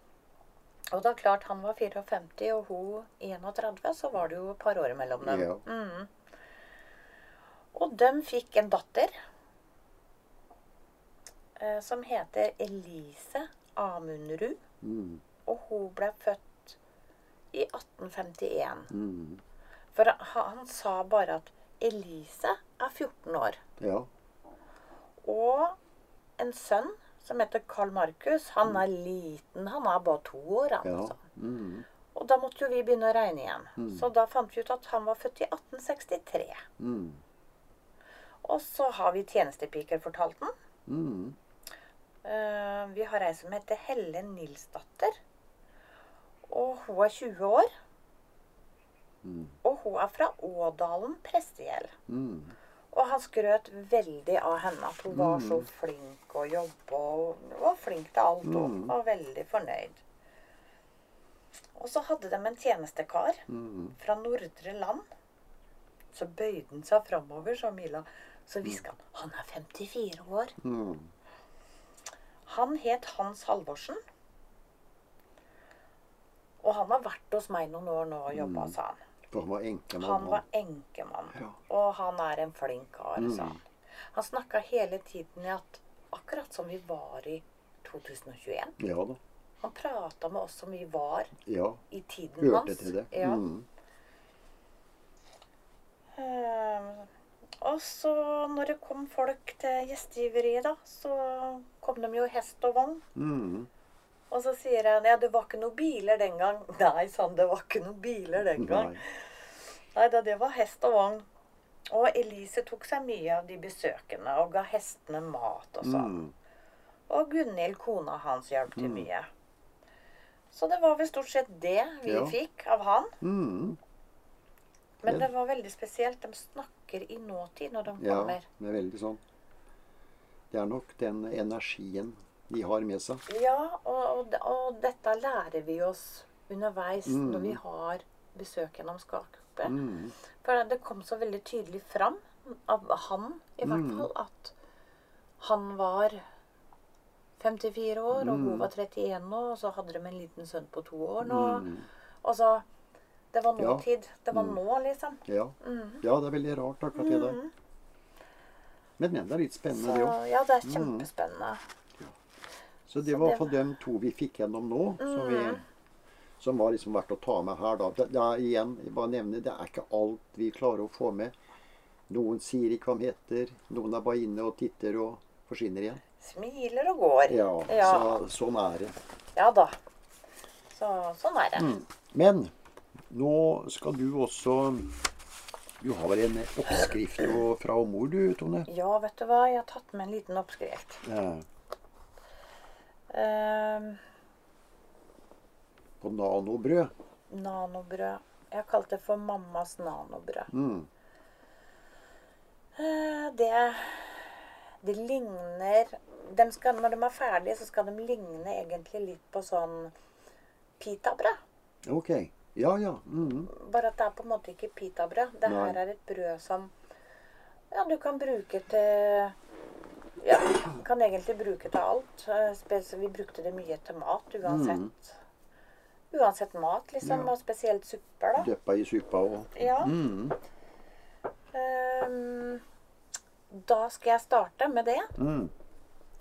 Og da klart han var 54 og hun 31, så var det jo et par år mellom dem.
Ja.
Mm. Og de fikk en datter eh, som heter Elise Amundrud.
Mm.
Og hun ble født i 1851.
Mm.
For han, sa bare at Elise er 14 år.
Ja.
Og en sønn som heter Carl Markus. Han er liten. Han er bare to år. Han,
Ja.
altså.
Mm.
Og da måtte jo vi begynne å regne igjen. Så da fant vi ut at han var født i 1863.
Mm.
Og så har vi tjenestepiker, fortalt den.
Mm.
Uh, vi har ei som heter Helle Nilsdatter. Og hun er 20 år.
Mm.
Og hun er fra Ådalen prestegjeld.
Mm.
Og han skrøt veldig av henne at hun var så flink å jobbe og var flink til alt. Og
Mm.
var veldig fornøyd. Og så hadde de en tjenestekar
Mm.
fra Nordre Land. Så bøyde han seg framover, sa Mila. Så hviska han han er 54 år.
Mm.
Han het Hans Halvorsen. Og han har vært hos meg noen år nå og jobba, sa han.
For han var enkemann.
Han var enkemann.
Ja.
Og han er en flink kar,
Mm.
sa han. Han snakka hele tiden i at akkurat som vi var i 2021.
Ja da.
Han prata med oss som vi var
Ja.
i tiden
Hørte
hans.
til det.
Ja.
Mm.
Ehm, og så når det kom folk til gjestgiveriet, da, så kom de jo hest og vogn.
Mm.
Og så sier han ja, det var ikke noen biler den gang. Nei, sa han, det var ikke noen biler den gang.
Nei.
Da, det var hest og vogn. Og Elise tok seg mye av de besøkende og ga hestene mat og sånn.
Mm.
Og Gunhild, kona hans, hjalp til mye. Så det var vel stort sett det vi
Ja.
fikk av han.
Mm.
Men det var veldig spesielt. De snakker i nåtid når de kommer.
Ja, det er veldig sånn. Det er nok den energien de har med seg.
Ja, og, og, og dette lærer vi oss underveis
Mm.
når vi har besøk gjennom skakgruppe.
Mm.
For det kom så veldig tydelig fram av han, i hvert
Mm.
fall, at han var 54 år, og hun
Mm.
var 31 nå, og så hadde de en liten sønn på to år nå.
Mm.
Og så Det var
Ja.
tid, Det var
Mm.
nå, liksom.
Ja.
Mm.
ja, det er veldig rart akkurat det der. Men, men det er litt spennende,
Så
det òg.
ja, det er kjempespennende.
Så det
var
var
hvert
iallfall de to vi fikk gjennom nå. Som vi,
Mhm.
som var liksom verdt å ta med her. da. Det, er igjen, jeg bare nevner, det er ikke alt vi klarer å få med. Noen sier ikke hva de heter. Noen er bare inne og titter og forsvinner igjen.
Smiler og går.
Ja,
Ja.
Så, sånn er det.
Ja da. Så, sånn er det.
Men nå skal du også Du har vel en oppskrift fra mor du, Tone?
Ja, vet du hva? Jeg har tatt med en liten oppskrift.
Ja.
Ehm,
På nanobrød.
nanobrød. Jeg har kalt det for mammas nanobrød.
Mm.
Eh, Det, det ligner de skal, Når de er ferdige, så skal de ligne egentlig litt på sånn pitabrød.
Ok. Ja, ja. Mm.
Bare at det er på en måte ikke pitabrød. Det her er et brød som ja, du kan bruke til Ja, kan egentlig bruke til alt. Eh, Vi brukte det mye til mat uansett. Uansett mat, liksom.
Mm. Ja.
Og spesielt supper, da.
Døppa i suppa og
Ja.
mm.
Um, da skal jeg starte med det.
Mm.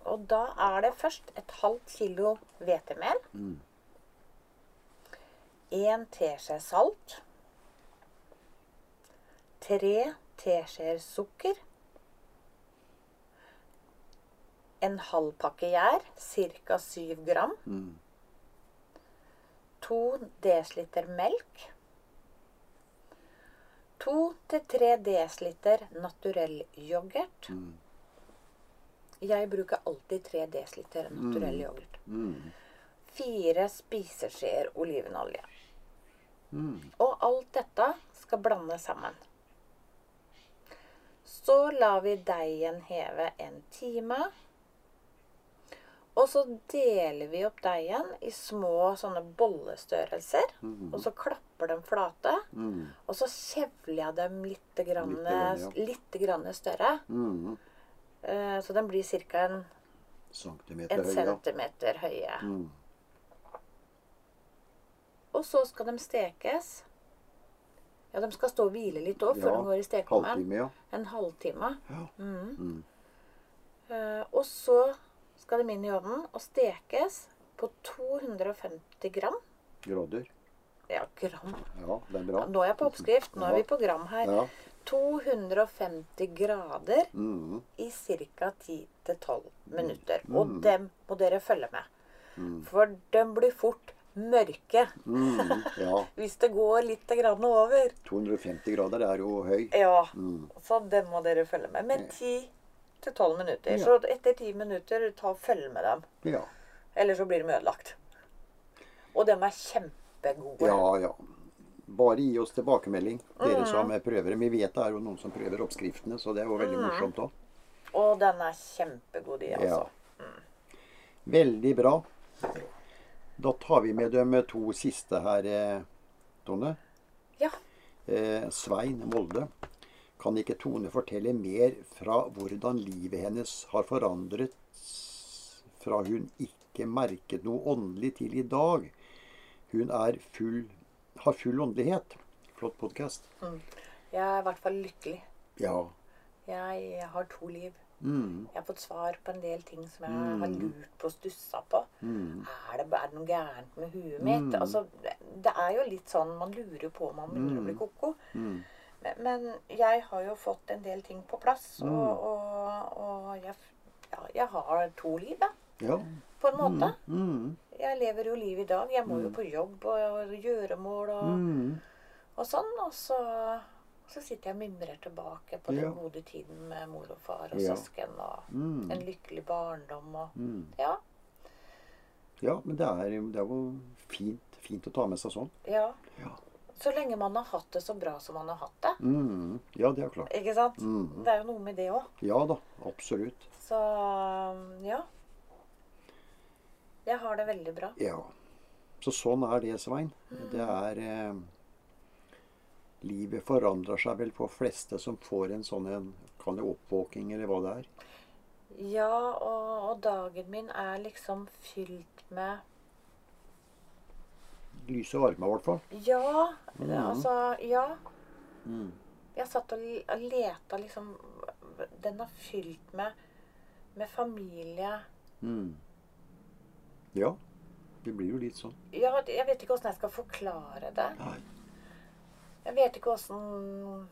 Og da er det først et halvt kilo hvetemel.
Mm.
En teskje salt. Tre teskjeer sukker. En halv pakke gjær, ca. 7 gram.
Mm.
To desiliter melk. To til tre desiliter naturell yoghurt.
Mm.
Jeg bruker alltid 3 dl naturell yoghurt.
Mm.
Fire spiseskjeer olivenolje.
Mm.
Og alt dette skal blandes sammen. Så lar vi deigen heve en time. Og så deler vi opp deigen i små sånne bollestørrelser.
Mhm.
Og så klapper de flate.
Mm.
Og så kjevler jeg dem litt, grann,
Litt grann, ja.
litt grann større.
Mm.
Uh, Så den blir ca. en,
Centimeter
en
høy,
centimeter høye.
Mm.
Og så skal de stekes. Ja, de skal stå og hvile litt òg før
Ja,
de går i stekeovnen.
Ja.
En halvtime.
ja.
Mm.
Mm.
Eh, og så skal de inn i ovnen og stekes på 250 gram.
Grader.
Ja, gram.
Ja, det er bra.
Nå er jeg på oppskrift. Nå er vi på gram her.
Ja.
250 grader
Mm.
i ca. 10-12 minutter.
Mm.
Og dem må dere følge med.
Mm.
For de blir fort mørke
Mm. Ja.
hvis det går litt grann over.
250 grader er jo høy.
Ja,
Mm.
så dem må dere følge med. Men 10-12 minutter.
Ja.
Så etter ti minutter, ta og følg med dem.
Ja.
Eller så blir de ødelagt. Og dem er kjempegode.
ja, ja. Bare gi oss tilbakemelding,
Mm.
dere som prøver. Vi vet det er jo noen som prøver oppskriftene, så det er jo veldig
Mm.
morsomt òg.
Og den er kjempegod, de, altså.
Ja. Veldig bra. Da tar vi med dem to siste her, eh, Tone.
Ja.
Eh, Svein Molde. Kan ikke Tone fortelle mer fra hvordan livet hennes har forandret fra hun ikke merket noe åndelig til i dag? Hun er full, har full åndelighet. Flott podkast.
Jeg er i hvert fall lykkelig.
Ja.
Jeg har to liv.
Mm,
Jeg har fått svar på en del ting som jeg har lurt på og stussa på.
mm,
Er det, er det noe gærent med huet mitt?
Mm.
Altså, det, er jo litt sånn Man lurer på om man begynner å bli ko-ko.
Mm,
Men, jeg har jo fått en del ting på plass.
Mm.
Og, og, og jeg, ja, jeg har to liv, da.
ja.
På en måte.
Mm,
Jeg lever jo livet i dag. Jeg må jo på jobb og gjøremål og,
mm,
og sånn. Og så, så sitter jeg og mimrer tilbake på
Ja.
den gode tiden med mor og far og
Ja.
søsken. Og
mm,
en lykkelig barndom og
mm.
Ja.
Ja, men det er, det er jo fint, fint å ta med seg sånn.
ja.
Ja.
Så lenge man har hatt det så bra som man har hatt det.
Mm, ja, det er klart.
Ikke sant?
Mm.
Det er jo noe med det òg.
Ja da, absolutt.
Så ja. Jeg har det veldig bra.
Ja. Så sånn er det, Svein. Det er eh, Livet forandrer seg vel for fleste som får en sånn en Kall det oppvåking, eller hva det er.
Ja, og, og dagen min er liksom fylt med
Lys og varme, i hvert fall.
Ja, altså Ja.
Mm.
Jeg satt og og leta liksom Den er fylt med, med familie.
Mm. Ja. Det blir jo litt sånn.
Ja, jeg vet ikke åssen jeg skal forklare det.
Nei.
Jeg vet ikke åssen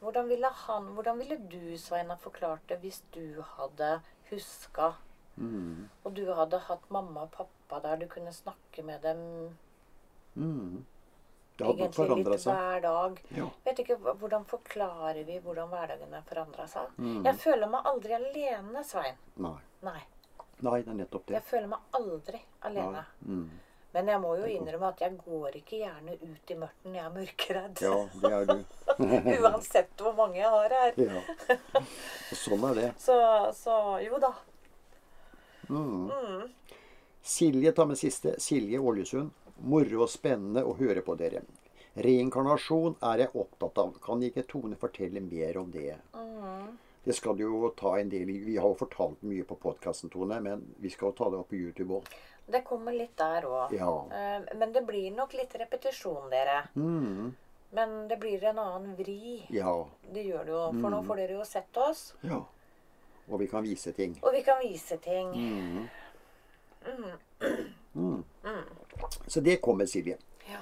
hvordan ville, han, hvordan ville du, Svein, ha forklart det hvis du hadde huska,
Mm.
og du hadde hatt mamma og pappa der du kunne snakke med dem
Mm. Det nok
egentlig
forandra
litt
seg.
hver dag?
Ja.
Vet ikke, Hvordan forklarer vi hvordan hverdagen har forandra seg?
Mm.
Jeg føler meg aldri alene, Svein.
Nei.
Nei.
Nei, det er nettopp det.
Jeg føler meg aldri alene.
Mm.
Men jeg må jo innrømme at jeg går ikke gjerne ut i mørket når jeg er mørkeredd.
Ja, det er du.
Uansett hvor mange jeg har her.
Ja. Og sånn er det.
Så, så jo da.
Mm.
Mm.
Silje tar med siste. Silje Ålesund. Moro og spennende å høre på dere. Reinkarnasjon er jeg opptatt av. Kan ikke Tone fortelle mer om det?
Mm.
Det skal du jo ta en del i. Vi har jo fortalt mye på podkasten, Tone, men vi skal jo ta det opp på YouTube òg.
Det kommer litt der òg.
Ja.
Men det blir nok litt repetisjon, dere.
Mm.
Men det blir en annen vri.
Ja.
Det gjør det jo. For nå får dere jo sett oss.
ja. Og vi kan vise ting.
Og vi kan vise ting.
Mm.
Mm.
Så det kommer, Silje.
Ja.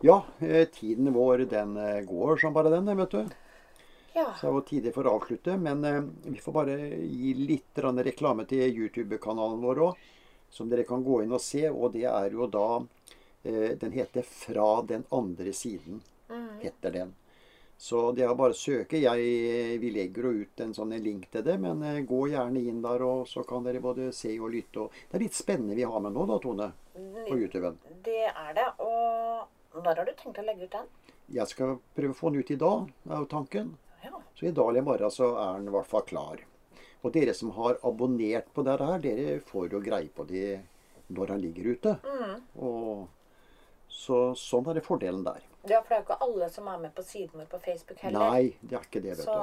Ja, eh, tiden vår den eh, går som bare den, vet du.
ja.
Så det var tidlig for å avslutte. Men eh, vi får bare gi litt reklame til YouTube-kanalen vår òg. Som dere kan gå inn og se. Og det er jo da Den heter 'Fra den andre siden'. heter den. Så det er bare å søke. Jeg, vi legger jo ut en sånn link til det. Men eh, gå gjerne inn der, og så kan dere både se og lytte. Og det er litt spennende vi har med nå, da, Tone. På YouTuben.
Det er det. Og når har du tenkt å legge ut den?
Jeg skal prøve å få den ut i dag, er jo tanken.
Ja.
Så i dag eller i morgen så er den i hvert fall klar. Og dere som har abonnert på det her, dere får jo greie på det når den ligger ute.
Mm.
Og så sånn er det fordelen der.
Ja, for det er jo ikke alle som er med på siden vår på Facebook heller.
Nei, det er ikke det, vet
Så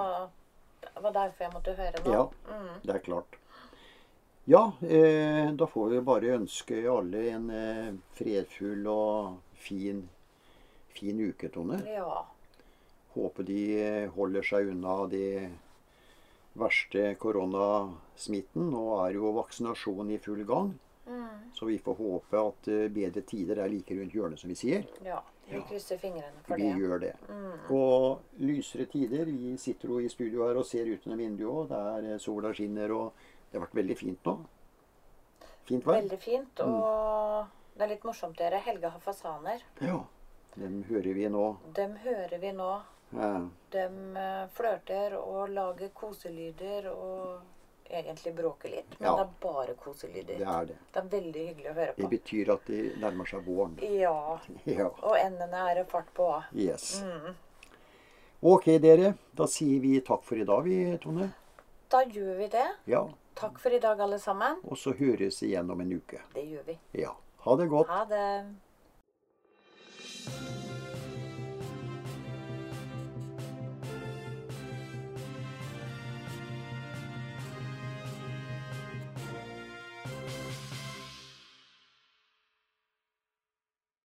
det var derfor jeg måtte høre nå.
Ja,
Mm.
det er klart. Ja, eh, da får vi bare ønske alle en eh, fredfull og fin, fin uke, Tone.
Ja.
Håper de eh, holder seg unna de verste koronasmitten. Nå er jo vaksinasjonen i full gang.
Mm.
Så vi får håpe at eh, bedre tider er like rundt hjørnet, som vi sier.
ja. Vi
Ja.
krysser fingrene for
Vi
det.
gjør det.
Mm.
Og lysere tider. Vi sitter jo i studio her og ser utenom vinduet, òg. der eh, sola skinner, og det har vært veldig fint nå. Fint vær.
Veldig fint. Og det er litt morsomt, dere. Helge har fasaner.
Ja. Dem hører vi nå.
Dem hører vi nå.
Ja.
Dem eh, flørter og lager koselyder og egentlig bråker litt. Men
Ja.
det er bare koselyder.
Det er det.
Det er veldig hyggelig å høre på.
Det betyr at det nærmer seg våren.
Ja.
Ja.
Og endene er det fart på.
Yes.
Mm.
Ok, dere. Da sier vi takk for i dag, vi, Tone.
Da gjør vi det.
Ja.
Takk for i dag, alle sammen.
Og så høres igjen om en uke.
Det gjør vi.
Ja. Ha det godt.
Ha det.